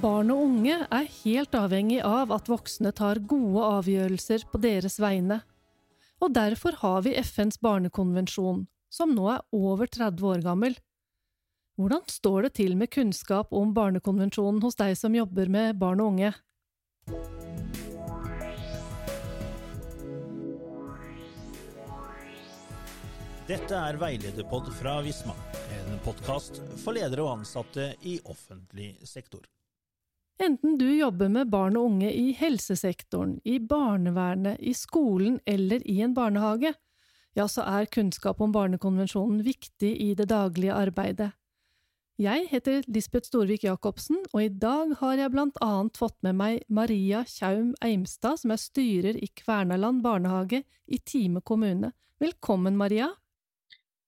Barn og unge er helt avhengig av at voksne tar gode avgjørelser på deres vegne. Og derfor har vi FNs barnekonvensjon, som nå er over 30 år gammel. Hvordan står det til med kunnskap om barnekonvensjonen hos deg som jobber med barn og unge? Dette er Veilederpod fra Visma, en podkast for ledere og ansatte i offentlig sektor. Enten du jobber med barn og unge i helsesektoren, i barnevernet, i skolen eller i en barnehage, ja, så er kunnskap om barnekonvensjonen viktig i det daglige arbeidet. Jeg heter Lisbeth Storvik Jacobsen, og i dag har jeg blant annet fått med meg Maria Tjaum Eimstad, som er styrer i Kvernaland barnehage i Time kommune. Velkommen, Maria.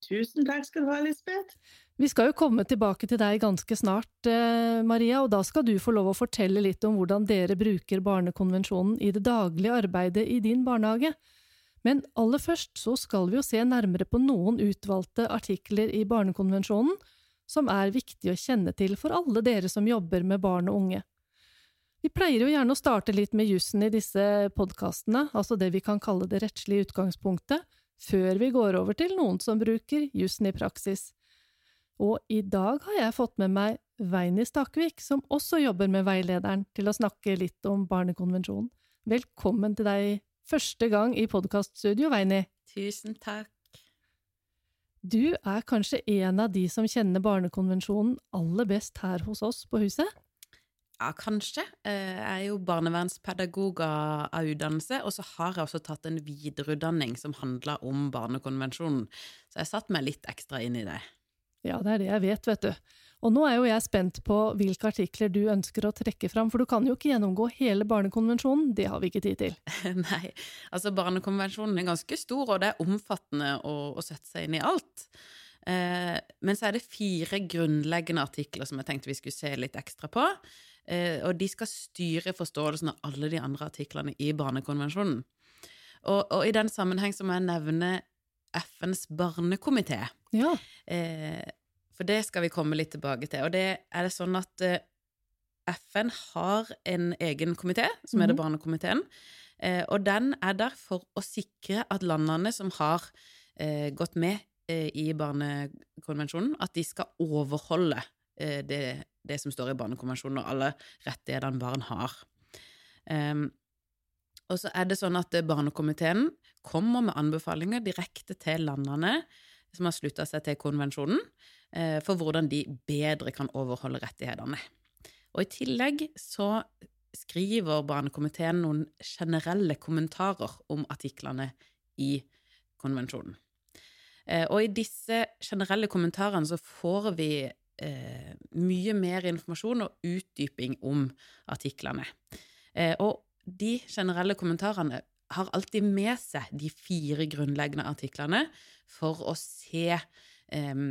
Tusen takk skal du ha, Lisbeth. Vi skal jo komme tilbake til deg ganske snart, eh, Maria, og da skal du få lov å fortelle litt om hvordan dere bruker Barnekonvensjonen i det daglige arbeidet i din barnehage. Men aller først så skal vi jo se nærmere på noen utvalgte artikler i Barnekonvensjonen som er viktig å kjenne til for alle dere som jobber med barn og unge. Vi pleier jo gjerne å starte litt med jussen i disse podkastene, altså det vi kan kalle det rettslige utgangspunktet, før vi går over til noen som bruker jussen i praksis. Og i dag har jeg fått med meg Veini Stakvik, som også jobber med veilederen, til å snakke litt om Barnekonvensjonen. Velkommen til deg første gang i podkaststudio, Veini. Tusen takk. Du er kanskje en av de som kjenner Barnekonvensjonen aller best her hos oss på huset? Ja, kanskje. Eh, jeg er jo barnevernspedagog av utdannelse, og så har jeg også tatt en videreutdanning som handler om Barnekonvensjonen, så jeg har satt meg litt ekstra inn i det. Ja, det er det jeg vet, vet du. Og nå er jo jeg spent på hvilke artikler du ønsker å trekke fram, for du kan jo ikke gjennomgå hele Barnekonvensjonen, det har vi ikke tid til. Nei, altså Barnekonvensjonen er ganske stor, og det er omfattende å, å sette seg inn i alt. Eh, men så er det fire grunnleggende artikler som jeg tenkte vi skulle se litt ekstra på. Eh, og de skal styre forståelsen av alle de andre artiklene i Barnekonvensjonen. Og, og i den sammenheng så må jeg nevne FNs barnekomité. Ja. Eh, for det skal vi komme litt tilbake til. Og det er det sånn at eh, FN har en egen komité, som er det Mhm. Barnekomiteen. Eh, og den er der for å sikre at landene som har eh, gått med i Barnekonvensjonen, at de skal overholde det, det som står i Barnekonvensjonen, og alle rettighetene barn har. Um, og så er det sånn at eh, Barnekomiteen kommer med anbefalinger direkte til landene som har slutta seg til konvensjonen, eh, for hvordan de bedre kan overholde rettighetene. Og i tillegg så skriver Barnekomiteen noen generelle kommentarer om artiklene i konvensjonen. Eh, Og i disse generelle kommentarene så får vi eh, mye mer informasjon og utdyping om artiklene. Eh, Og de generelle kommentarene har alltid med seg de fire grunnleggende artiklene for å se eh,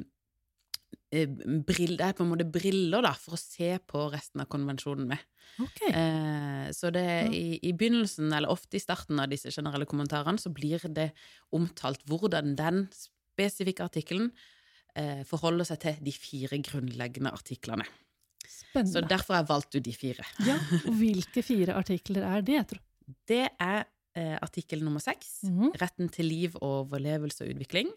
eh, brill, Det er på en måte briller da, for å se på resten av konvensjonen med. Okay. Eh, så det i, i begynnelsen, eller ofte i starten av disse generelle kommentarene, så blir det omtalt hvordan den spesifikke artikkelen eh, forholder seg til de fire grunnleggende artiklene. Spennende. Så derfor har jeg valgt ut de fire. Ja, og hvilke fire artikler er det, tror Det er eh, artikkel nummer seks, Mhm. retten til liv, overlevelse og utvikling.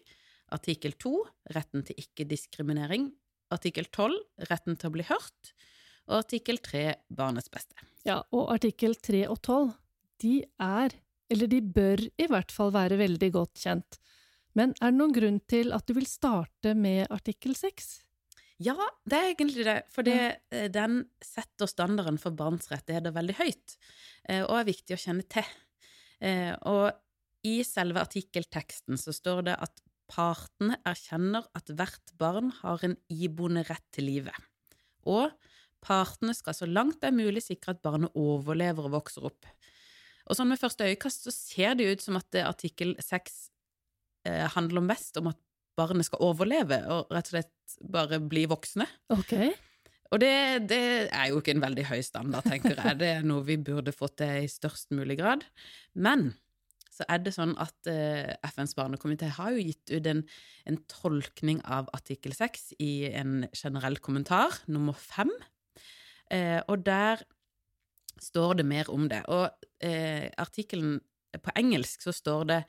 Artikkel to, retten til ikke-diskriminering. Artikkel tolv, retten til å bli hørt. Og artikkel tre, barnets beste. Ja, og artikkel 3 og 12, de er, eller de bør i hvert fall være veldig godt kjent. Men er det noen grunn til at du vil starte med artikkel 6? Ja, det er egentlig det, for det, eh, den setter standarden for barns rettigheter veldig høyt, eh, og er viktig å kjenne til. Eh, Og i selve artikkelteksten så står det at partene erkjenner at hvert barn har en iboende rett til livet, og partene skal så langt det er mulig sikre at barnet overlever og vokser opp. Og sånn med første øyekast så ser det ut som at artikkel 6 eh, handler mest om at barnet skal overleve og rett og slett bare bli voksne. Ok. Og det, det er jo ikke en veldig høy standard, tenker jeg. Det er noe vi burde fått til i størst mulig grad. Men så er det sånn at eh, FNs barnekomité har jo gitt ut en, en tolkning av artikkel 6 i en generell kommentar, nummer fem. Eh, og der står det mer om det. Og eh, artikkelen på engelsk så står det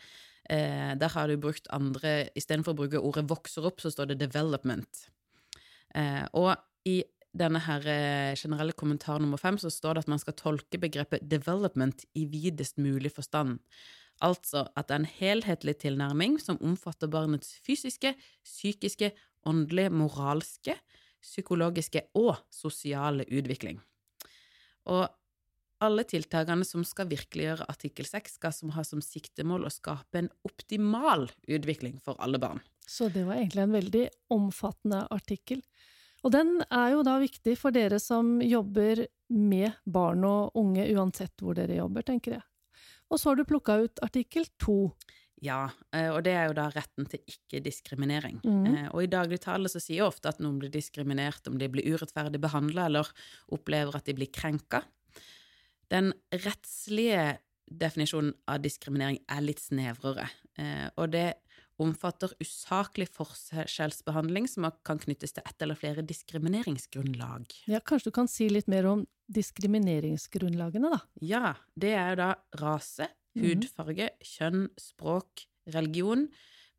eh, Der har du brukt andre Istedenfor å bruke ordet 'vokser opp', så står det 'development'. Eh, og i denne her eh, generelle kommentar nummer fem så står det at man skal tolke begrepet 'development' i videst mulig forstand. Altså at det er en helhetlig tilnærming som omfatter barnets fysiske, psykiske, åndelige, moralske, psykologiske og sosiale utvikling. Og alle tiltakene som skal virkeliggjøre artikkel 6, skal som ha som siktemål å skape en optimal utvikling for alle barn. Så det var egentlig en veldig omfattende artikkel. Og den er jo da viktig for dere som jobber med barn og unge, uansett hvor dere jobber, tenker jeg. Og så har du plukka ut artikkel to. Ja, eh, og det er jo da retten til ikke-diskriminering. Mm. Og i dagligtale så sier jeg ofte at noen blir diskriminert om de blir urettferdig behandla eller opplever at de blir krenka. Den rettslige definisjonen av diskriminering er litt snevrere, eh, og det omfatter usaklig forskjellsbehandling som kan knyttes til ett eller flere diskrimineringsgrunnlag. Ja, kanskje du kan si litt mer om diskrimineringsgrunnlagene, da? Ja, det er jo da rase, Mhm. hudfarge, kjønn, språk, religion,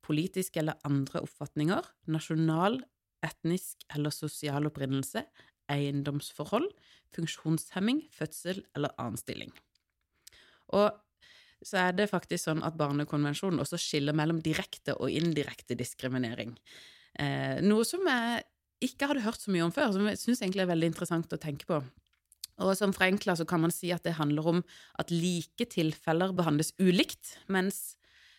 politiske eller andre oppfatninger, nasjonal, etnisk eller sosial opprinnelse, eiendomsforhold, funksjonshemming, fødsel eller annen stilling. Og så er det faktisk sånn at Barnekonvensjonen også skiller mellom direkte og indirekte diskriminering. Eh, noe som jeg ikke hadde hørt så mye om før, som jeg syns egentlig er veldig interessant å tenke på. Og som forenkla så kan man si at det handler om at like tilfeller behandles ulikt, mens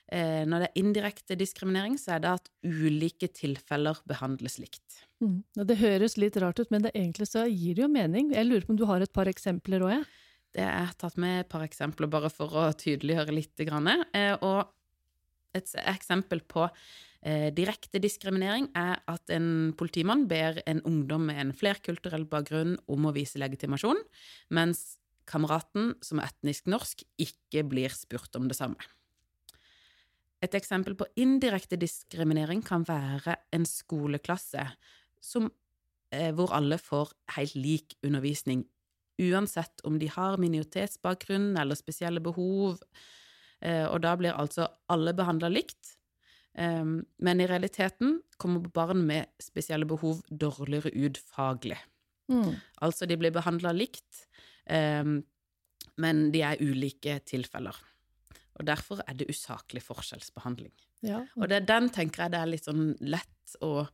når det er indirekte diskriminering, så er det at ulike tilfeller behandles likt. Mm. Det høres litt rart ut, men det egentlig så gir det jo mening. Jeg lurer på om du har et par eksempler òg, jeg? Det er tatt med et par eksempler bare for å tydeliggjøre litt. Grann. Eh, og et eksempel på eh, direkte diskriminering er at en politimann ber en ungdom med en flerkulturell bakgrunn om å vise legitimasjon, mens kameraten, som er etnisk norsk, ikke blir spurt om det samme. Et eksempel på indirekte diskriminering kan være en skoleklasse som, eh, hvor alle får helt lik undervisning, uansett om de har minoritetsbakgrunn eller spesielle behov, eh, og da blir altså alle behandla likt. Eh, men i realiteten kommer barn med spesielle behov dårligere ut faglig. Mm. Altså, de blir behandla likt, um, men de er ulike tilfeller. Og derfor er det usaklig forskjellsbehandling. Ja. Og det, den tenker jeg det er litt sånn lett å,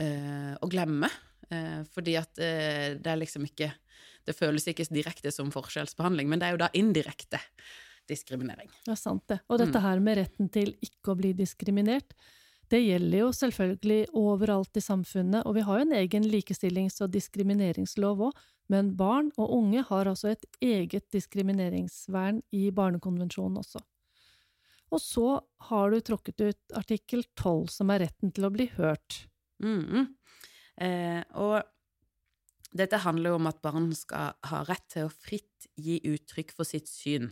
eh, å glemme, eh, fordi at eh, det er liksom ikke Det føles ikke direkte som forskjellsbehandling, men det er jo da indirekte diskriminering. Det er sant, det. Og dette Mm. her med retten til ikke å bli diskriminert, det gjelder jo selvfølgelig overalt i samfunnet, og vi har jo en egen likestillings- og diskrimineringslov òg, men barn og unge har altså et eget diskrimineringsvern i Barnekonvensjonen også. Og så har du tråkket ut artikkel 12, som er retten til å bli hørt. Mm. Eh, og dette handler jo om at barn skal ha rett til å fritt gi uttrykk for sitt syn,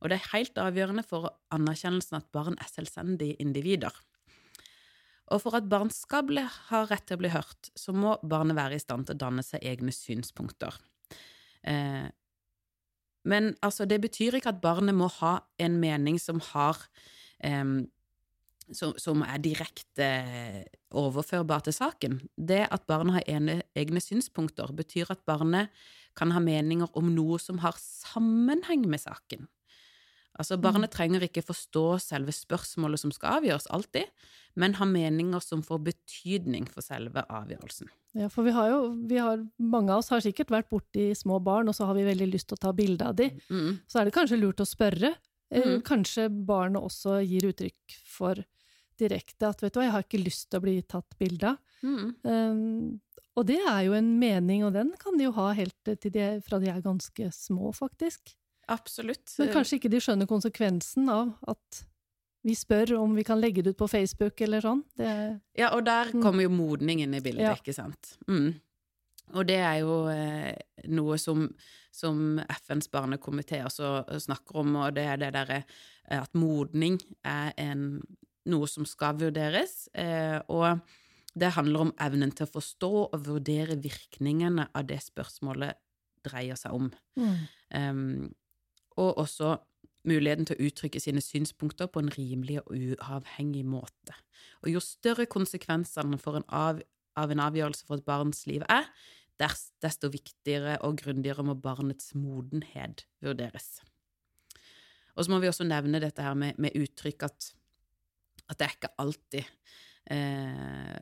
og det er helt avgjørende for anerkjennelsen at barn er selvstendige individer. Og for at barn skal ha rett til å bli hørt, så må barnet være i stand til å danne seg egne synspunkter. Eh, men altså, det betyr ikke at barnet må ha en mening som har eh, som, som er direkte overførbar til saken. Det at barnet har ene, egne synspunkter, betyr at barnet kan ha meninger om noe som har sammenheng med saken. Altså, barnet trenger ikke forstå selve spørsmålet som skal avgjøres, alltid, men ha meninger som får betydning for selve avgjørelsen. Ja, for vi har jo, vi har, mange av oss har sikkert vært borti små barn, og så har vi veldig lyst til å ta bilde av de. Mm. Så er det kanskje lurt å spørre. Eh, Mhm. Kanskje barnet også gir uttrykk for direkte at vet du hva, jeg har ikke lyst til å bli tatt bilde av. Mm. Um, og det er jo en mening, og den kan de jo ha helt til de, fra de er ganske små, faktisk. Absolutt. Men kanskje ikke de skjønner konsekvensen av at vi spør om vi kan legge det ut på Facebook eller sånn. Det Ja, og der Mm. kommer jo modning inn i bildet, Ja. ikke sant. Mm. Og det er jo eh, noe som, som FNs barnekomité også snakker om, og det er det derre eh, at modning er en, noe som skal vurderes. Eh, og det handler om evnen til å forstå og vurdere virkningene av det spørsmålet dreier seg om. Um, og også muligheten til å uttrykke sine synspunkter på en rimelig og uavhengig måte. Og jo større konsekvensene en av, av, en avgjørelse for et barns liv er, desto viktigere og grundigere må barnets modenhet vurderes. Og så må vi også nevne dette her med, med uttrykk at, at, det er ikke alltid eh,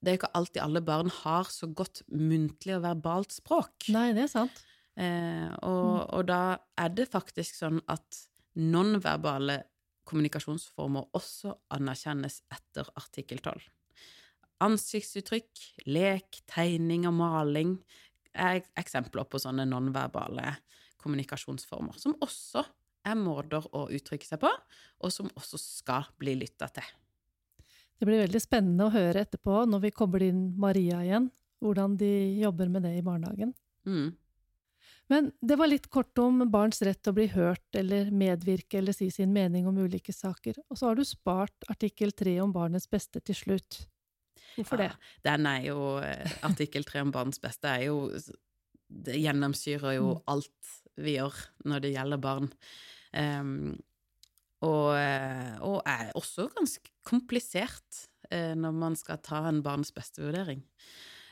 Det er ikke alltid alle barn har så godt muntlig og verbalt språk. Nei, det er sant. Eh, og, mm. og, da er det faktisk sånn at nonverbale kommunikasjonsformer også anerkjennes etter artikkel 12. Ansiktsuttrykk, lek, tegning og maling er eksempler på sånne nonverbale kommunikasjonsformer, som også er måter å uttrykke seg på, og som også skal bli lytta til. Det blir veldig spennende å høre etterpå, når vi kobler inn Maria igjen, hvordan de jobber med det i barnehagen. Mm. Men det var litt kort om barns rett til å bli hørt eller medvirke eller si sin mening om ulike saker, og så har du spart artikkel tre om barnets beste til slutt. Hvorfor ja, det? Den er jo eh, Artikkel tre om barnets beste er jo Det gjennomsyrer jo mm. alt vi gjør når det gjelder barn. Um, og, eh, og, er også ganske komplisert uh, når man skal ta en barns beste-vurdering.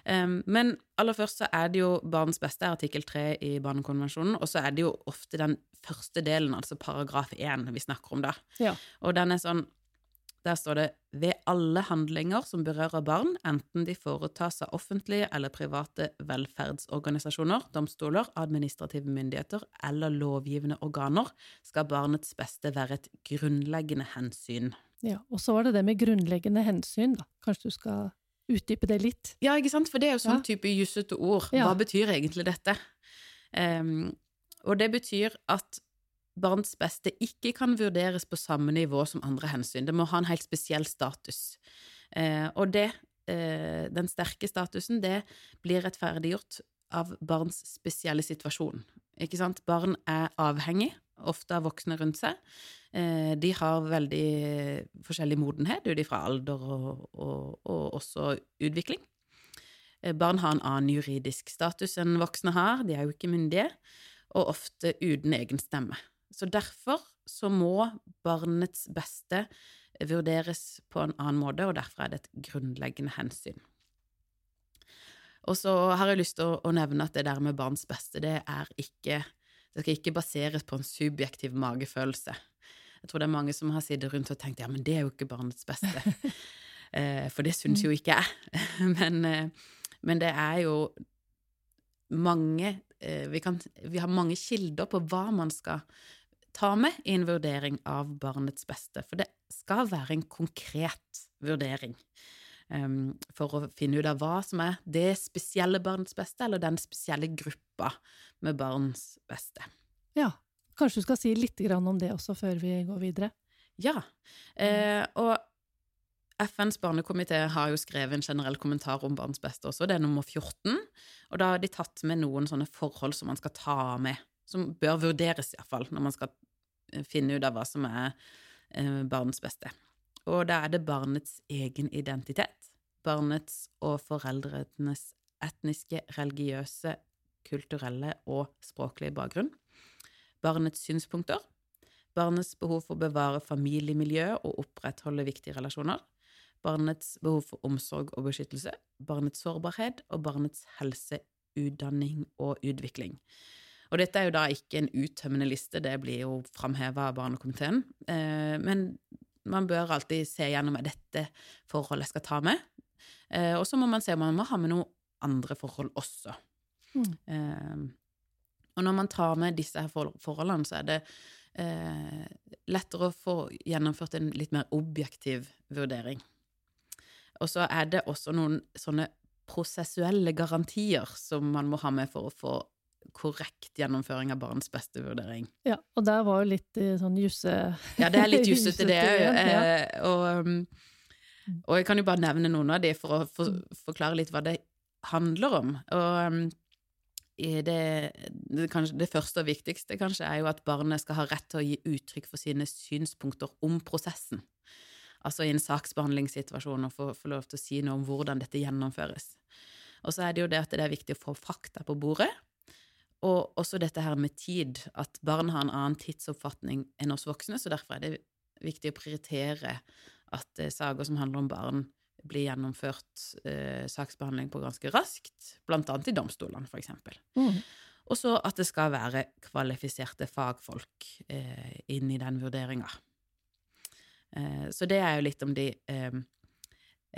Um, men aller først så er det jo barnets beste, artikkel 3 i Barnekonvensjonen, og så er det jo ofte den første delen, altså paragraf 1, vi snakker om da. Ja. Og den er sånn der står det ved alle handlinger som berører barn, enten de foretas av offentlige eller private velferdsorganisasjoner, domstoler, administrative myndigheter eller lovgivende organer, skal barnets beste være et grunnleggende hensyn. Ja, og så var det det med grunnleggende hensyn, da. Kanskje du skal utdype det litt? Ja, ikke sant, for det er jo sånn ja. type jussete ord. Hva ja. betyr egentlig dette? Um, og det betyr at barns beste ikke kan vurderes på samme nivå som andre hensyn. Det må ha en helt spesiell status. Uh, og det, uh, den sterke statusen, det blir rettferdiggjort av barns spesielle situasjon. Ikke sant? Barn er avhengig, ofte av voksne rundt seg. Eh, de har veldig forskjellig modenhet ut ifra alder og, og, og, også utvikling. Eh, barn har en annen juridisk status enn voksne har, de er jo ikke myndige, og ofte uten egen stemme. Så derfor så må barnets beste vurderes på en annen måte, og derfor er det et grunnleggende hensyn. Og så har jeg lyst til å, nevne at det der med barns beste, det er ikke Det skal ikke baseres på en subjektiv magefølelse. Jeg tror det er mange som har sittet rundt og tenkt ja, men det er jo ikke barnets beste. eh, for det syns jo ikke jeg. men, eh, men, det er jo mange eh, vi, kan, vi, har mange kilder på hva man skal ta med i en vurdering av barnets beste, for det skal være en konkret vurdering um, for å finne ut av hva som er det spesielle barnets beste, eller den spesielle gruppa med barns beste. Ja, kanskje du skal si litt om det også før vi går videre? Ja, eh, og FNs barnekomité har jo skrevet en generell kommentar om barns beste også, det er nummer 14, og da har de tatt med noen sånne forhold som man skal ta med, som bør vurderes iallfall når man skal finne ut av hva som er eh, barnets beste. Og da er det barnets egen identitet, barnets og foreldrenes etniske, religiøse, kulturelle og språklige bakgrunn, barnets synspunkter, barnets behov for å bevare familiemiljø og opprettholde viktige relasjoner, barnets behov for omsorg og beskyttelse, barnets sårbarhet og barnets helse, utdanning og utvikling. Og dette er jo da ikke en uttømmende liste, det blir jo framheva av barnekomiteen. Eh, men man bør alltid se gjennom er dette forholdet jeg skal ta med. Eh, og så må man se om man må ha med noen andre forhold også. Mm. Eh, og når man tar med disse her forholdene, så er det lettere å få gjennomført en litt mer objektiv vurdering. Og så er det også noen sånne prosessuelle garantier som man må ha med for å få korrekt gjennomføring av barns beste-vurdering. Ja, og der var jo litt eh, sånn jusse... Ja, det er litt jussete, det òg. Ja. og, um, og, jeg kan jo bare nevne noen av de for å for, forklare litt hva det handler om. Og um, det, det, kanskje, det, første og viktigste kanskje er jo at barnet skal ha rett til å gi uttrykk for sine synspunkter om prosessen. Altså i en saksbehandlingssituasjon å få, få lov til å si noe om hvordan dette gjennomføres. Og så er det jo det at det er viktig å få fakta på bordet, og også dette her med tid, at barn har en annen tidsoppfatning enn oss voksne, så derfor er det viktig å prioritere at eh, saker som handler om barn, blir gjennomført eh, saksbehandling på ganske raskt, blant annet i domstolene, for eksempel. Mm. Og så at det skal være kvalifiserte fagfolk eh, inn i den vurderinga. Eh, så det er jo litt om de eh,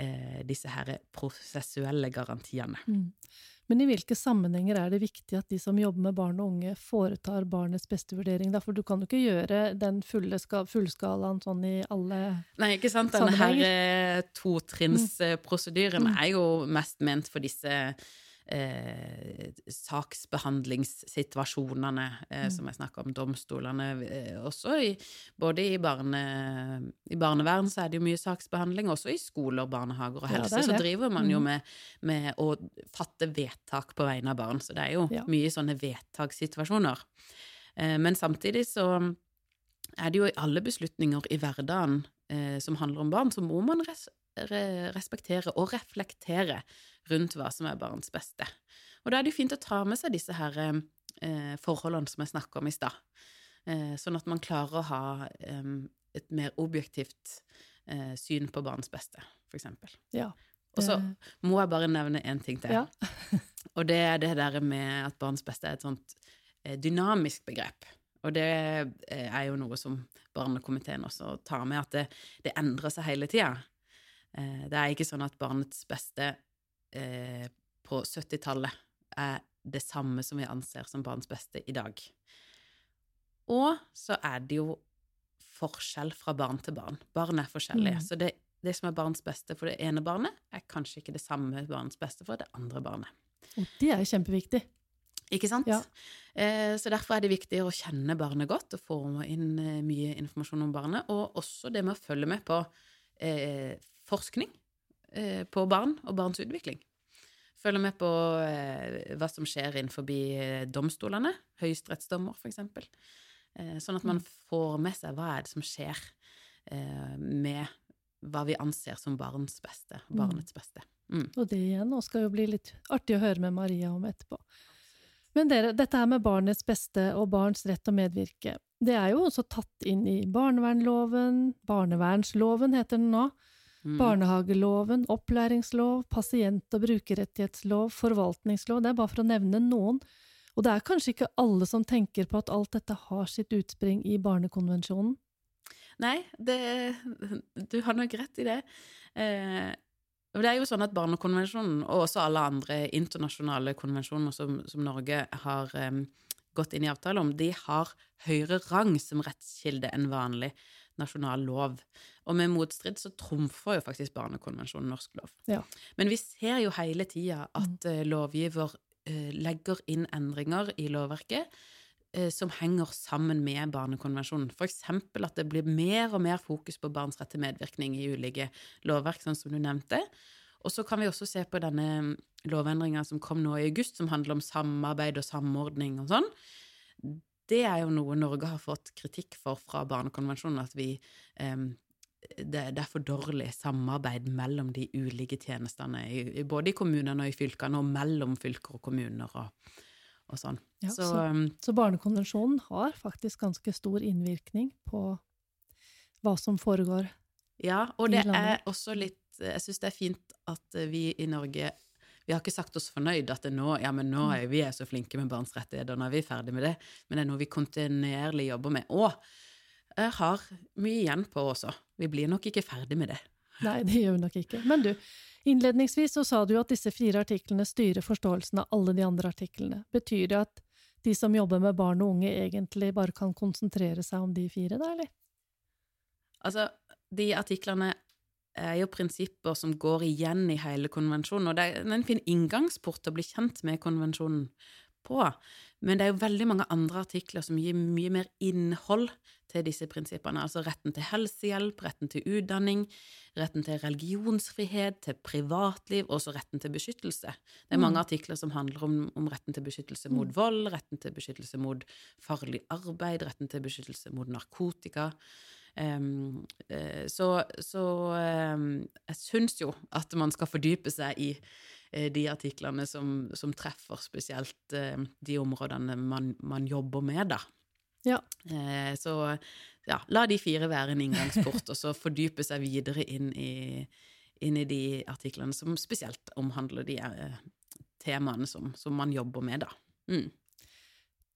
eh disse her prosessuelle garantiene. Mm. Men i hvilke sammenhenger er det viktig at de som jobber med barn og unge, foretar barnets beste-vurdering? For du kan jo ikke gjøre den fullskalaen sånn i alle Nei, ikke sant. Denne her eh, totrinnsprosedyren mm. er jo mest ment for disse eh, saksbehandlingssituasjonene eh, mm. som jeg snakker om, domstolene. Eh, også i, både i, barne, i, barnevern så er det jo mye saksbehandling, også i skoler, barnehager og helse. Ja, så driver man jo mm. med, med, å fatte vedtak på vegne av barn. Så det er jo ja. mye sånne vedtakssituasjoner. Eh, men samtidig så er det jo i alle beslutninger i hverdagen eh, som handler om barn, så må man res respektere og reflektere rundt hva som er barns beste. Og da er det jo fint å ta med seg disse her eh, forholdene som jeg snakka om i stad, eh, sånn at man klarer å ha eh, et mer objektivt eh, syn på barns beste, for eksempel. Ja. Og så må jeg bare nevne én ting til, ja. og det er det der med at barns beste er et sånt eh, dynamisk begrep. Og det eh, er jo noe som barnekomiteen også tar med, at det, det endrer seg hele tida. Det er ikke sånn at barnets beste eh, på 70-tallet er det samme som vi anser som barns beste i dag. Og så er det jo forskjell fra barn til barn. Barn er forskjellige. Mm. Så det, det, som er barns beste for det ene barnet, er kanskje ikke det samme barns beste for det andre barnet. Og det er kjempeviktig. Ikke sant? Ja. Eh, så derfor er det viktig å kjenne barnet godt og få inn eh, mye informasjon om barnet. Og også det med å følge med på eh, forskning Eh, på barn og barns utvikling. Følger med på eh, hva som skjer innenfor eh, domstolene, høyesterettsdommer f.eks. Sånn at man mm. får med seg hva er det som skjer med hva vi anser som barns beste, mm. barnets beste. Mm. Og det igjen og skal jo bli litt artig å høre med Maria om etterpå. Men dere, dette her med barnets beste og barns rett til å medvirke, det er jo også tatt inn i barnevernloven, barnevernsloven heter den nå, Mm. Barnehageloven, opplæringslov, pasient- og brukerrettighetslov, forvaltningslov, det er bare for å nevne noen. Og det er kanskje ikke alle som tenker på at alt dette har sitt utspring i Barnekonvensjonen? Nei, det, du har nok rett i det. Eh, det er jo sånn at Barnekonvensjonen, og også alle andre internasjonale konvensjoner som, som Norge har eh, gått inn i avtale om, de har høyere rang som rettskilde enn vanlig nasjonal lov. Og med motstrid så trumfer jo faktisk Barnekonvensjonen norsk lov. Ja. Men vi ser jo hele tida at mm. lovgiver uh, legger inn endringer i lovverket uh, som henger sammen med Barnekonvensjonen. For eksempel at det blir mer og mer fokus på barns rett til medvirkning i ulike lovverk, sånn som du nevnte. Og så kan vi også se på denne mm, lovendringa som kom nå i august, som handler om samarbeid og samordning og sånn det er jo noe Norge har fått kritikk for fra Barnekonvensjonen, at vi um, det, det, er for dårlig samarbeid mellom de ulike tjenestene, i, både i kommunene og i fylkene, og mellom fylker og kommuner og, og sånn. Ja, så, så, så, Barnekonvensjonen har faktisk ganske stor innvirkning på hva som foregår ja, og det er også litt Jeg syns det er fint at vi i Norge vi har ikke sagt oss fornøyd at det nå, ja, men nå er vi er så flinke med barns rettigheter, nå er vi ferdig med det, men det er noe vi kontinuerlig jobber med. Og jeg har mye igjen på også. Vi blir nok ikke ferdig med det. Nei, det gjør vi nok ikke. Men du, innledningsvis så sa du at disse fire artiklene styrer forståelsen av alle de andre artiklene. Betyr det at de som jobber med barn og unge, egentlig bare kan konsentrere seg om de fire, da, eller? Altså, de artiklene er jo prinsipper som går igjen i hele konvensjonen, og det er en fin inngangsport å bli kjent med konvensjonen på. Men det er jo veldig mange andre artikler som gir mye mer innhold til disse prinsippene. Altså retten til helsehjelp, retten til utdanning, retten til religionsfrihet, til privatliv, og også retten til beskyttelse. Det er mange Mm. artikler som handler om, om retten til beskyttelse mot vold, retten til beskyttelse mot farlig arbeid, retten til beskyttelse mot narkotika. Em, uh, så så um, jeg syns jo at man skal fordype seg i uh, de artiklene som, som treffer spesielt uh, de områdene man, man jobber med, da. Ja. Så ja, la de fire være en inngangsport, og så fordype seg videre inn i, inn i de artiklene som spesielt omhandler de temaene som, som man jobber med, da. Mm.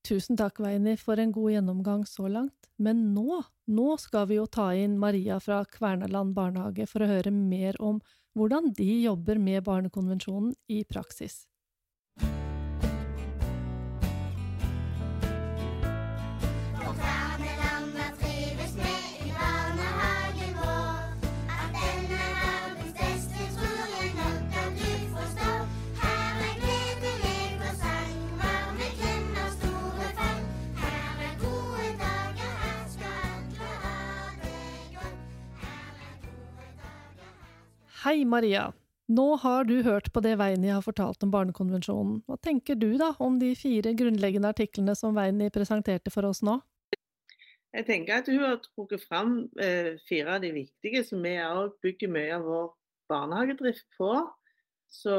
Tusen takk, Veini, for en god gjennomgang så langt. Men nå, nå skal vi jo ta inn Maria fra Kvernaland barnehage for å høre mer om hvordan de jobber med Barnekonvensjonen i praksis. Hei, Maria. Nå har du hørt på det Veini har fortalt om Barnekonvensjonen. Hva tenker du da om de fire grunnleggende artiklene som Veini presenterte for oss nå? Jeg tenker at hun har trukket fram eh, fire av de viktige, som vi òg bygger mye av vår barnehagedrift på. Så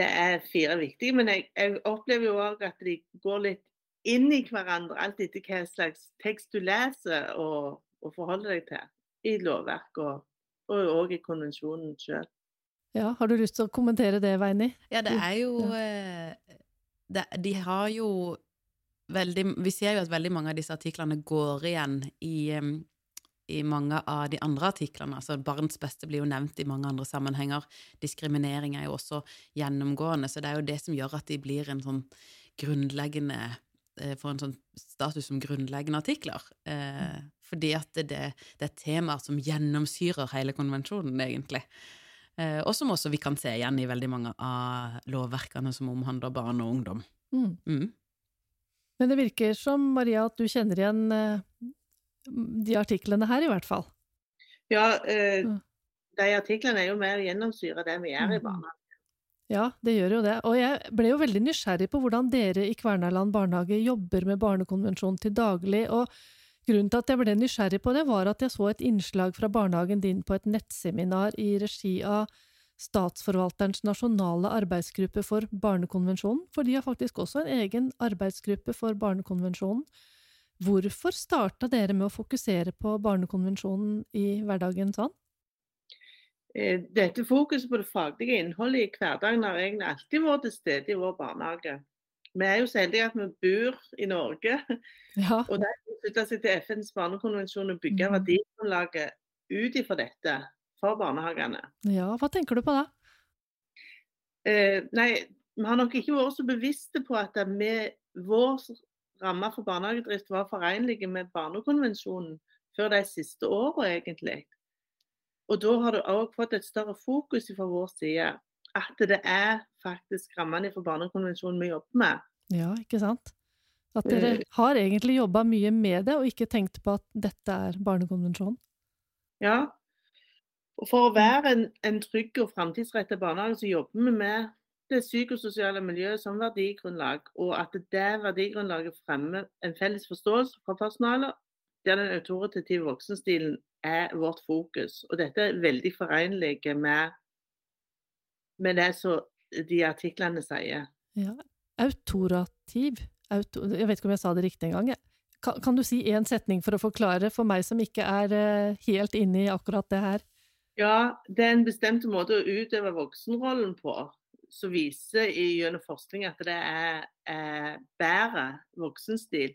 det er fire viktige. Men jeg, jeg opplever jo òg at de går litt inn i hverandre, alt etter hva slags tekst du leser og, og forholder deg til i lovverk og, og, òg i konvensjonen sjøl. Ja, har du lyst til å kommentere det, Veini? Ja, det er jo eh, det, De har jo veldig Vi ser jo at veldig mange av disse artiklene går igjen i, i mange av de andre artiklene. Altså barns beste blir jo nevnt i mange andre sammenhenger. Diskriminering er jo også gjennomgående, så det er jo det som gjør at de blir en sånn grunnleggende eh, Får en sånn status som grunnleggende artikler. Eh, fordi at det, det, det er temaer som gjennomsyrer hele konvensjonen, egentlig. Eh, og som også vi kan se igjen i veldig mange av lovverkene som omhandler barn og ungdom. Mm. Mm. Men det virker som, Maria, at du kjenner igjen eh, de artiklene her, i hvert fall. Ja, eh, Mm. de artiklene er jo med å gjennomsyre det vi gjør i Mhm. barnehagen. Ja, det gjør jo det. Og jeg ble jo veldig nysgjerrig på hvordan dere i Kvernaland barnehage jobber med Barnekonvensjonen til daglig, og grunnen til at jeg ble nysgjerrig på det, var at jeg så et innslag fra barnehagen din på et nettseminar i regi av Statsforvalterens nasjonale arbeidsgruppe for Barnekonvensjonen, for de har faktisk også en egen arbeidsgruppe for Barnekonvensjonen. Hvorfor starta dere med å fokusere på Barnekonvensjonen i hverdagen sånn? Dette fokuset på det faglige innholdet i hverdagen har egentlig alltid vært til stede i vår barnehage. Vi er jo så heldige at vi bor i Norge, Ja, og de slutta seg til FNs barnekonvensjon og bygge mm. verdigrunnlaget ut ifra dette for barnehagene. ja, hva tenker du på da? Eh, nei, vi har nok ikke vært så bevisste på at med vår ramme for barnehagedrift var forenlige med barnekonvensjonen før de siste årene, egentlig. Og da har det òg fått et større fokus fra vår side. At det er faktisk rammene for barnekonvensjonen vi jobber med. Ja, ikke sant? At dere har egentlig jobba mye med det, og ikke tenkt på at dette er barnekonvensjonen. Ja. Og for å være en, en trygg og framtidsrettet barnehage, så jobber vi med det psykososiale miljøet som verdigrunnlag, og at det verdigrunnlaget fremmer en felles forståelse fra personalet, der den autoritative voksenstilen er vårt fokus. Og dette er veldig forenlig med, med det som de artiklene sier. Ja. Autorativ Auto, Jeg vet ikke om jeg sa det riktig engang. Kan, kan du si én setning for å forklare for meg som ikke er eh, helt inne i akkurat det her? Ja, det er en bestemt måte å utøve voksenrollen på, som viser i- gjennom forskning at det er, er bedre voksenstil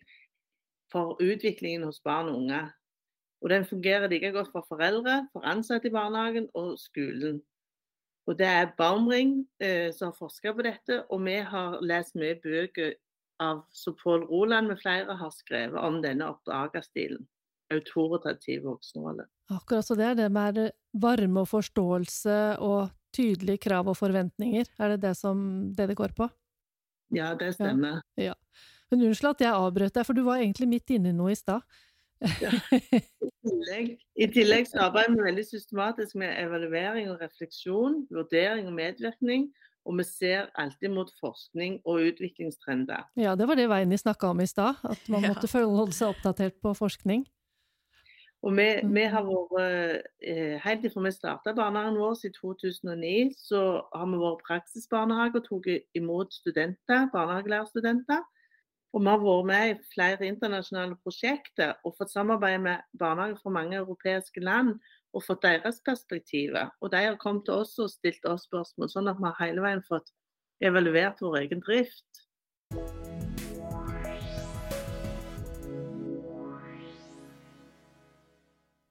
for utviklingen hos barn og unge. Og den fungerer like godt for foreldre, for ansatte i barnehagen og skolen. Og det er Baumring eh, som har forska på dette, og vi har lest mye bøker av som Pål Roland med flere har skrevet om denne oppdragerstilen. Autoritativ voksenrolle. Akkurat så det er det med varme og forståelse og tydelige krav og forventninger. Er det det som det, det går på? Ja, det stemmer. Men unnskyld at jeg avbrøt deg, for du var egentlig midt inne i noe i stad. I tillegg, I tillegg så arbeider vi veldig systematisk med evaluering og refleksjon, vurdering og medvirkning. Og vi ser alltid mot forskning og utviklingstrender. Ja, det var det Veini snakka om i stad, at man Ja. måtte holde seg oppdatert på forskning. Og vi, Mm. vi har vært, eh, Helt fra vi starta barnehagen vår i 2009, så har vi vært praksisbarnehage og tatt imot studenter, barnehagelærerstudenter. Og vi har vært med i flere internasjonale prosjekter og fått samarbeide med barnehager fra mange europeiske land og fått deres perspektiver. Og de har kommet til oss og stilt oss spørsmål, sånn at vi har hele veien fått evaluert vår egen drift.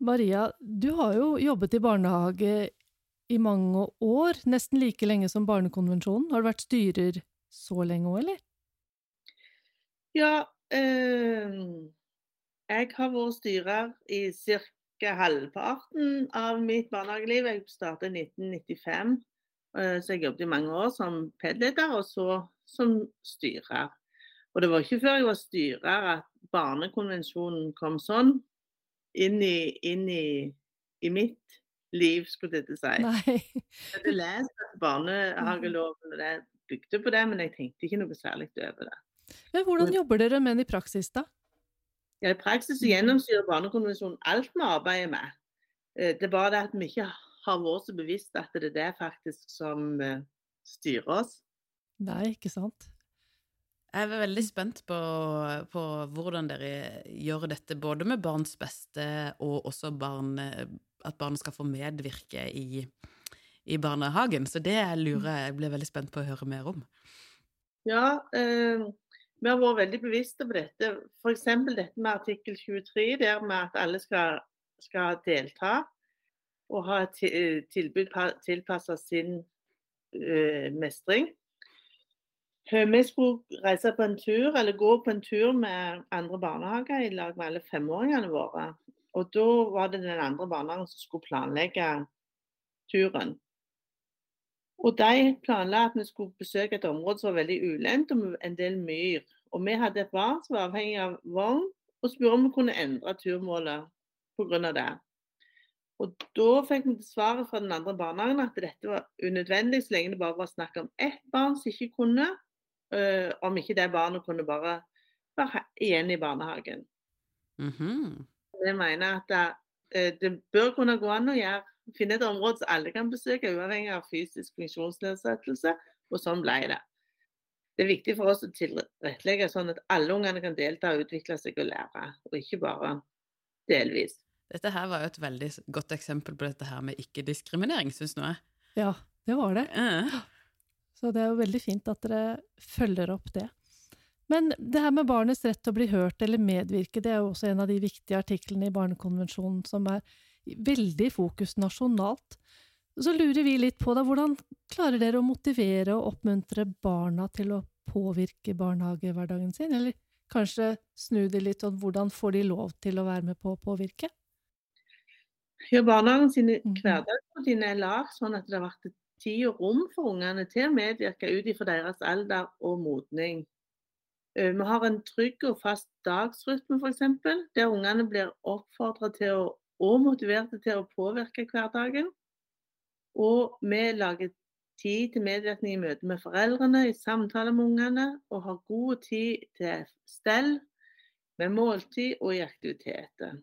Maria, du har jo jobbet i barnehage i mange år, nesten like lenge som Barnekonvensjonen. Har du vært styrer så lenge òg, eller? Ja, eh, jeg har vært styrer i ca. halvparten av mitt barnehageliv. Jeg startet i 1995, eh, så jeg jobbet i mange år som PED-leder, og så som styrer. Og det var ikke før jeg var styrer at Barnekonvensjonen kom sånn inn i, inn i, i mitt liv, skulle jeg si. Nei. Jeg hadde lest barnehageloven og det bygde på det, men jeg tenkte ikke noe særlig over det. Men hvordan jobber dere med den i praksis, da? Ja, I praksis gjennomsyrer Barnekonvensjonen alt vi arbeider med. Eh, Det er bare det at vi ikke har vært så bevisst at det er det faktisk som eh, styrer oss. Nei, ikke sant? Jeg er veldig spent på, på hvordan dere gjør dette, både med barns beste og også barn, at barn skal få medvirke i, i barnehagen. Så det lurer jeg blir veldig spent på å høre mer om. Ja, eh, vi har vært veldig bevisste på dette. F.eks. dette med artikkel 23, der med at alle skal, skal delta og ha et eh, tilbud tilpassa sin uh, mestring. Vi skulle reise på en tur, eller gå på en tur med andre barnehager i lag med alle femåringene våre. Og da var det den andre barnehagen som skulle planlegge turen. Og de planla at vi skulle besøke et område som var veldig ulendt, og med en del myr. Og vi hadde et barn som var avhengig av vogn, og spurte om vi kunne endre turmålet pga. det. Og da fikk vi svaret fra den andre barnehagen at dette var unødvendig, så lenge det bare var snakk om ett barn som ikke kunne. øh, om ikke det barnet kunne bare være igjen i barnehagen. Mm -hmm. Jeg mener at det, eh, det bør kunne gå an å gjøre, finne et område som alle kan besøke, uavhengig av fysisk funksjonsnedsettelse, og sånn ble det. Det er viktig for oss å tilrettelegge sånn at alle ungene kan delta og utvikle seg og lære, og ikke bare delvis. Dette her var jo et veldig godt eksempel på dette her med ikke-diskriminering, syns nå jeg. Ja, det var det. Ja. Så det er jo veldig fint at dere følger opp det. Men det her med barnets rett til å bli hørt eller medvirke, det er jo også en av de viktige artiklene i Barnekonvensjonen som er veldig fokus nasjonalt. Så lurer vi litt på da, hvordan klarer dere å motivere og oppmuntre barna til å påvirke barnehagehverdagen sin, eller kanskje snu det litt om hvordan får de lov til å være med på å påvirke? Ja, barnehagen sine Mhm. hverdagsrutiner er lagd sånn at det har vært tid og rom for ungene til å medvirke ut ifra deres alder og modning. Eh, Vi har en trygg og fast dagsrytme f.eks., der ungene blir oppfordra til å, og motiverte til å påvirke hverdagen. Og vi lager tid til medvirkning i møte med foreldrene, i samtale med ungene, og har god tid til stell, med måltid og i aktiviteter.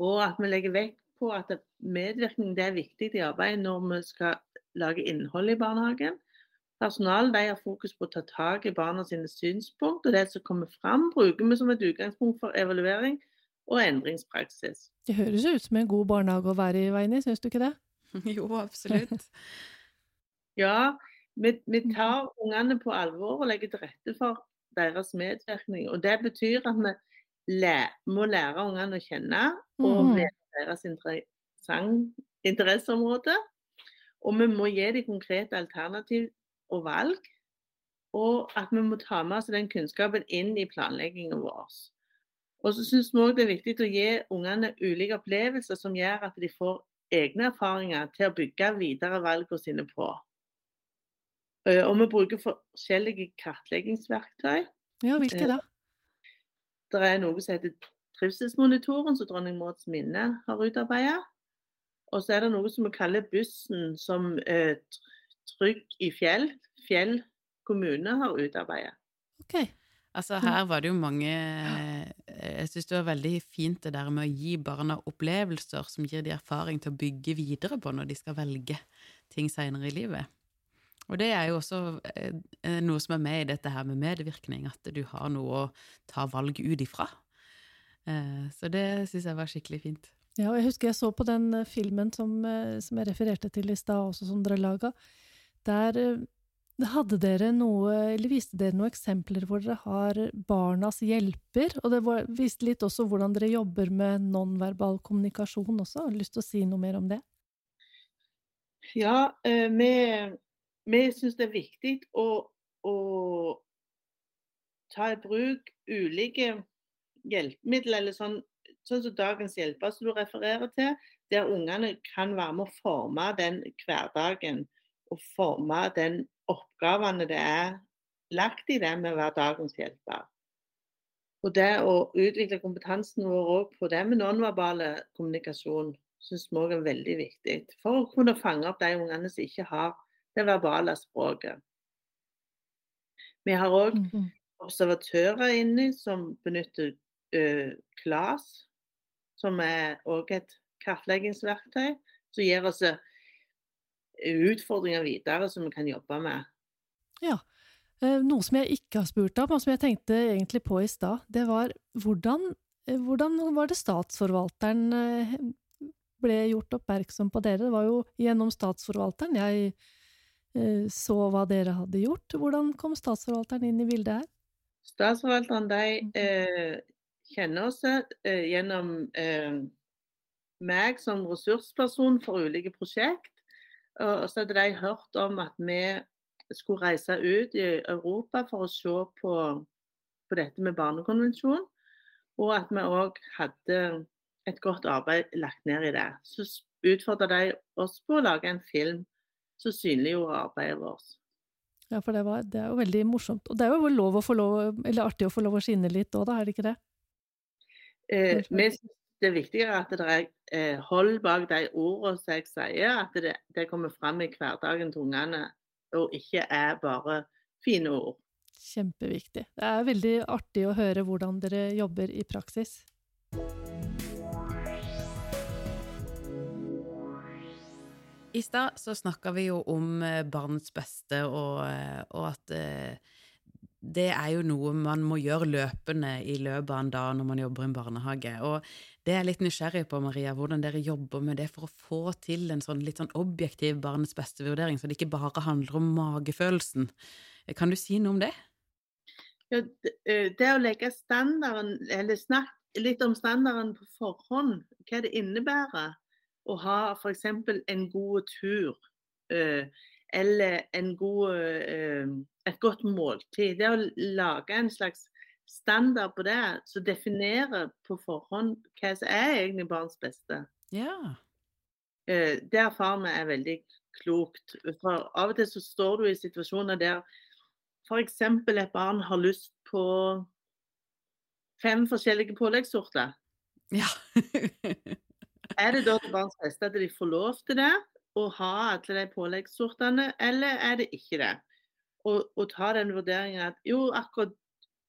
Og at vi legger vekt på at medvirkning er viktig i arbeidet når vi skal lage innhold i barnehagen. Personalet har fokus på å ta tak i barna sine synspunkt, og det som kommer fram, bruker vi som et utgangspunkt for evaluering og endringspraksis. Det høres ut som en god barnehage å være i, Veini, syns du ikke det? Jo, absolutt. Ja, vi, vi tar ungene på alvor og legger til rette for deres medvirkning. Og det betyr at vi læ må lære ungene å kjenne og Mhm. vite deres interesseområde. Og vi må gi dem konkrete alternativ og valg. Og at vi må ta med oss den kunnskapen inn i planleggingen vår. Og så syns vi òg det er viktig å gi ungene ulike opplevelser som gjør at de får egne erfaringer til å bygge videre valgene sine på. Eh, Og vi bruker forskjellige kartleggingsverktøy. Ja, hvilke da? Det er noe som heter Trivselsmonitoren, som dronning Mauds minne har utarbeidet. Og så er det noe som vi kaller Bussen, som eh, Trygg i fjell, Fjell kommune har utarbeidet. Ok. Altså, her var det jo mange eh, Jeg syns det var veldig fint det der med å gi barna opplevelser som gir de erfaring til å bygge videre på når de skal velge ting seinere i livet. Og det er jo også eh, eh, noe som er med i dette her med medvirkning, at du har noe å ta valg ut ifra. Så det syns jeg var skikkelig fint. Ja, og jeg husker jeg så på den filmen som, som jeg refererte til i stad, også som dere laga. Der hadde dere noe, eller viste dere noen eksempler hvor dere har barnas hjelper, og det var, viste litt også hvordan dere jobber med nonverbal kommunikasjon også. Har du lyst til å si noe mer om det? Ja, eh, vi, vi syns det er viktig å, å ta i bruk ulike hjelpemidler, eller sånn, sånn som dagens hjelper som du refererer til, der ungene kan være med å forme den hverdagen og forme den oppgavene det er lagt i det med å være dagens hjelper. Og det å utvikle kompetansen vår òg på det med nonverbale kommunikasjon, syns vi òg er veldig viktig. For å kunne fange opp de ungene som ikke har det verbale språket. Vi har òg Mhm. observatører inne som benytter uh, KLAS, som er òg et kartleggingsverktøy, som gir oss eh, utfordringer videre som vi kan jobbe med. Ja. Eh, Noe som jeg ikke har spurt om, og som jeg tenkte egentlig på i stad, det var hvordan, eh, hvordan var det statsforvalteren eh, ble gjort oppmerksom på dere? Det var jo gjennom statsforvalteren jeg så hva dere hadde gjort. Hvordan kom statsforvalteren inn i bildet her? Statsforvalteren de eh, kjenner oss eh, gjennom eh, meg som ressursperson for ulike prosjekt. Og så hadde de hørt om at vi skulle reise ut i Europa for å se på, på dette med barnekonvensjon. Og at vi òg hadde et godt arbeid lagt ned i det. Så utfordra de oss på å lage en film som synliggjorde arbeidet vårt. Ja, for det, var, det er jo veldig morsomt. Og det er jo lov å få lov, eller artig å få lov å skinne litt òg, da, er det ikke det? Eh, vi synes det viktige er at det er eh, hold bak de ordene som jeg sier, at det, det kommer fram i hverdagen til ungene, og ikke er bare fine ord. Kjempeviktig. Det er veldig artig å høre hvordan dere jobber i praksis. I stad så snakka vi jo om eh, barnets beste, og, eh, og at det er jo noe man må gjøre løpende i løpet av en dag når man jobber i en barnehage. Og det er jeg litt nysgjerrig på, Maria, hvordan dere jobber med det for å få til en sånn litt sånn objektiv barnets beste-vurdering, så det ikke bare handler om magefølelsen. Kan du si noe om det? Ja, det, eh, å legge standarden, eller snakke litt om standarden på forhånd, hva det innebærer å ha f.eks. en god tur, eh, eller en god, eh, et godt måltid. Det å lage en slags standard på det, som definerer på forhånd hva som er egentlig barns beste. Ja. Eh, det erfarer vi er veldig klokt. For av og til så står du i situasjoner der f.eks. et barn har lyst på fem forskjellige påleggssorter. ja. Er det da til barns beste at de får lov til det, å ha alle de påleggssortene, eller er det ikke det? Og, og ta den vurderingen at jo, akkurat,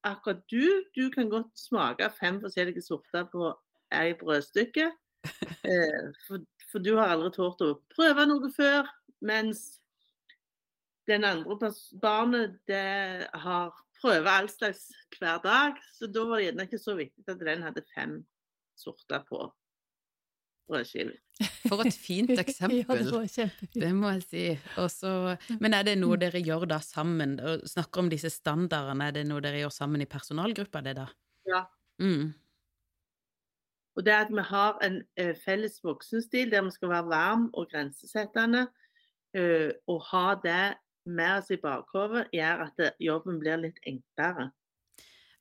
akkurat du, du kan godt smake fem forskjellige sorter på ei brødstykke. Eh, for, for du har aldri tort å prøve noe før, mens den andre barnet det har prøvd all slags hver dag. Så da var det gjerne ikke så viktig at den hadde fem sorter på brødskiven. For et fint Ja, eksempel. det var kjempefint. Det må jeg si. Også, men er det noe dere gjør da sammen? Og Snakker om disse standardene, er det noe dere gjør sammen i personalgruppa, det da? Ja. Mm. Og det at vi har en eh, felles voksenstil der vi skal være varm og grensesettende, eh, og ha det med oss i bakhodet, gjør at det, jobben blir litt enklere.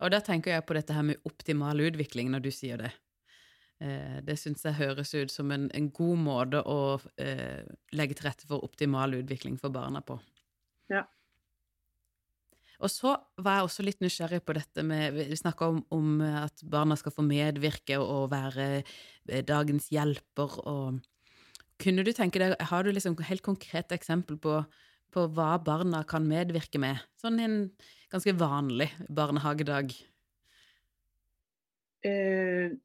Og da tenker jeg på dette her med optimal utvikling, når du sier det. Eh, det syns jeg høres ut som en, en god måte å eh, legge til rette for optimal utvikling for barna på. Ja. Og så var jeg også litt nysgjerrig på dette med Vi snakka om, om at barna skal få medvirke og være eh, dagens hjelper og Kunne du tenke deg Har du liksom helt konkret eksempel på, på hva barna kan medvirke med? Sånn en ganske vanlig barnehagedag. Eh,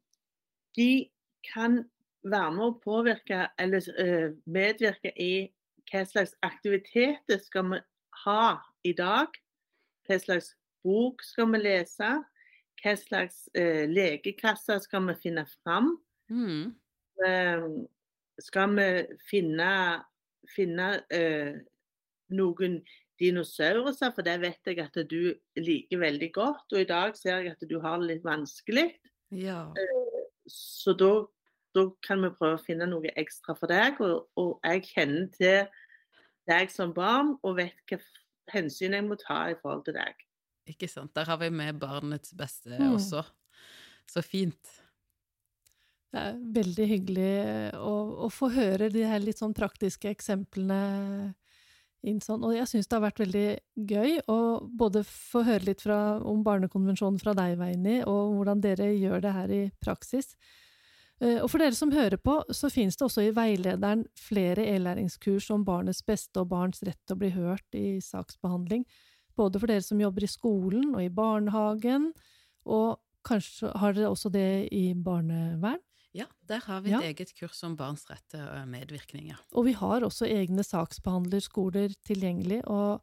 de kan være med å påvirke eller uh, medvirke i hva slags aktiviteter skal vi ha i dag. Hva slags bok skal vi lese? Hva slags uh, lekekasser skal vi finne fram? Mm. Uh, skal vi finne, finne eh, noen dinosaurer, for det vet jeg at du liker veldig godt. Og i dag ser jeg at du har det litt vanskelig. Ja. Så da, da kan vi prøve å finne noe ekstra for deg. Og, og jeg kjenner til deg som barn og vet hva hensyn jeg må ta i forhold til deg. Ikke sant. Der har vi med barnets beste Mm. også. Så fint. Det er veldig hyggelig å, å få høre de her litt sånn praktiske eksemplene sånn. Og jeg syns det har vært veldig gøy å både få høre litt fra, om Barnekonvensjonen fra deg, Veini, og hvordan dere gjør det her i praksis. Eh, Og for dere som hører på, så finnes det også i veilederen flere e-læringskurs om barnets beste og barns rett til å bli hørt i saksbehandling. Både for dere som jobber i skolen og i barnehagen, og kanskje har dere også det i barnevern. Ja, der har vi Ja. et eget kurs om barns rett til medvirkninger. medvirkning. Og vi har også egne saksbehandlerskoler tilgjengelig, og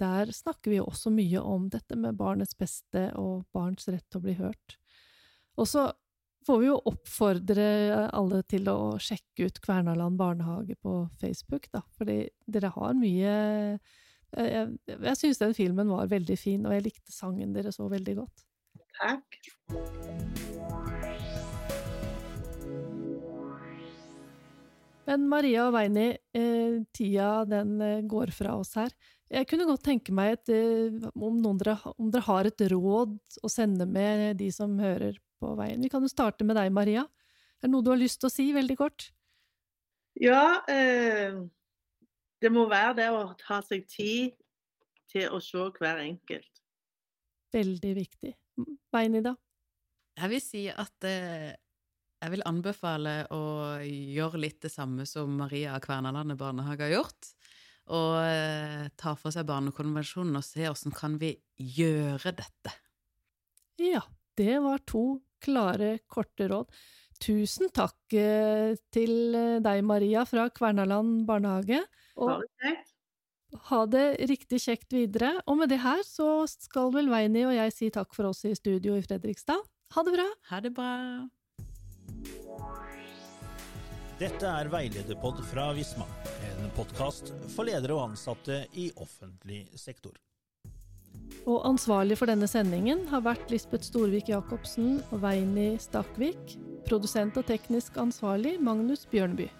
der snakker vi også mye om dette med barnets beste og barns rett til å bli hørt. Og så får vi jo oppfordre alle til å sjekke ut Kvernaland barnehage på Facebook, da, fordi dere har mye Jeg, jeg, jeg syns den filmen var veldig fin, og jeg likte sangen dere så veldig godt. Takk. Men Maria og Veini, eh, tida den eh, går fra oss her. Jeg kunne godt tenke meg et, eh, om, noen dere, om dere har et råd å sende med de som hører på veien. Vi kan jo starte med deg, Maria. Er det noe du har lyst til å si, veldig kort? Ja, eh, det må være det å ta seg tid til å se hver enkelt. Veldig viktig. Veini, da? Jeg vil si at eh, jeg vil anbefale å gjøre litt det samme som Maria Kvernalandet barnehage har gjort. Og eh, ta for seg Barnekonvensjonen og se åssen kan vi gjøre dette. Ja, det var to klare, korte råd. Tusen takk eh, til eh, deg, Maria, fra Kvernaland barnehage. Og Ha det riktig kjekt videre. Og med det her så skal vel Veini og jeg si takk for oss i studio i Fredrikstad. Ha det bra! Ha det bra! Dette er Veilederpod fra Visma, en podkast for ledere og ansatte i offentlig sektor. Og ansvarlig for denne sendingen har vært Lisbeth Storvik Jacobsen og Veini Stakvik. Produsent og teknisk ansvarlig Magnus Bjørnby.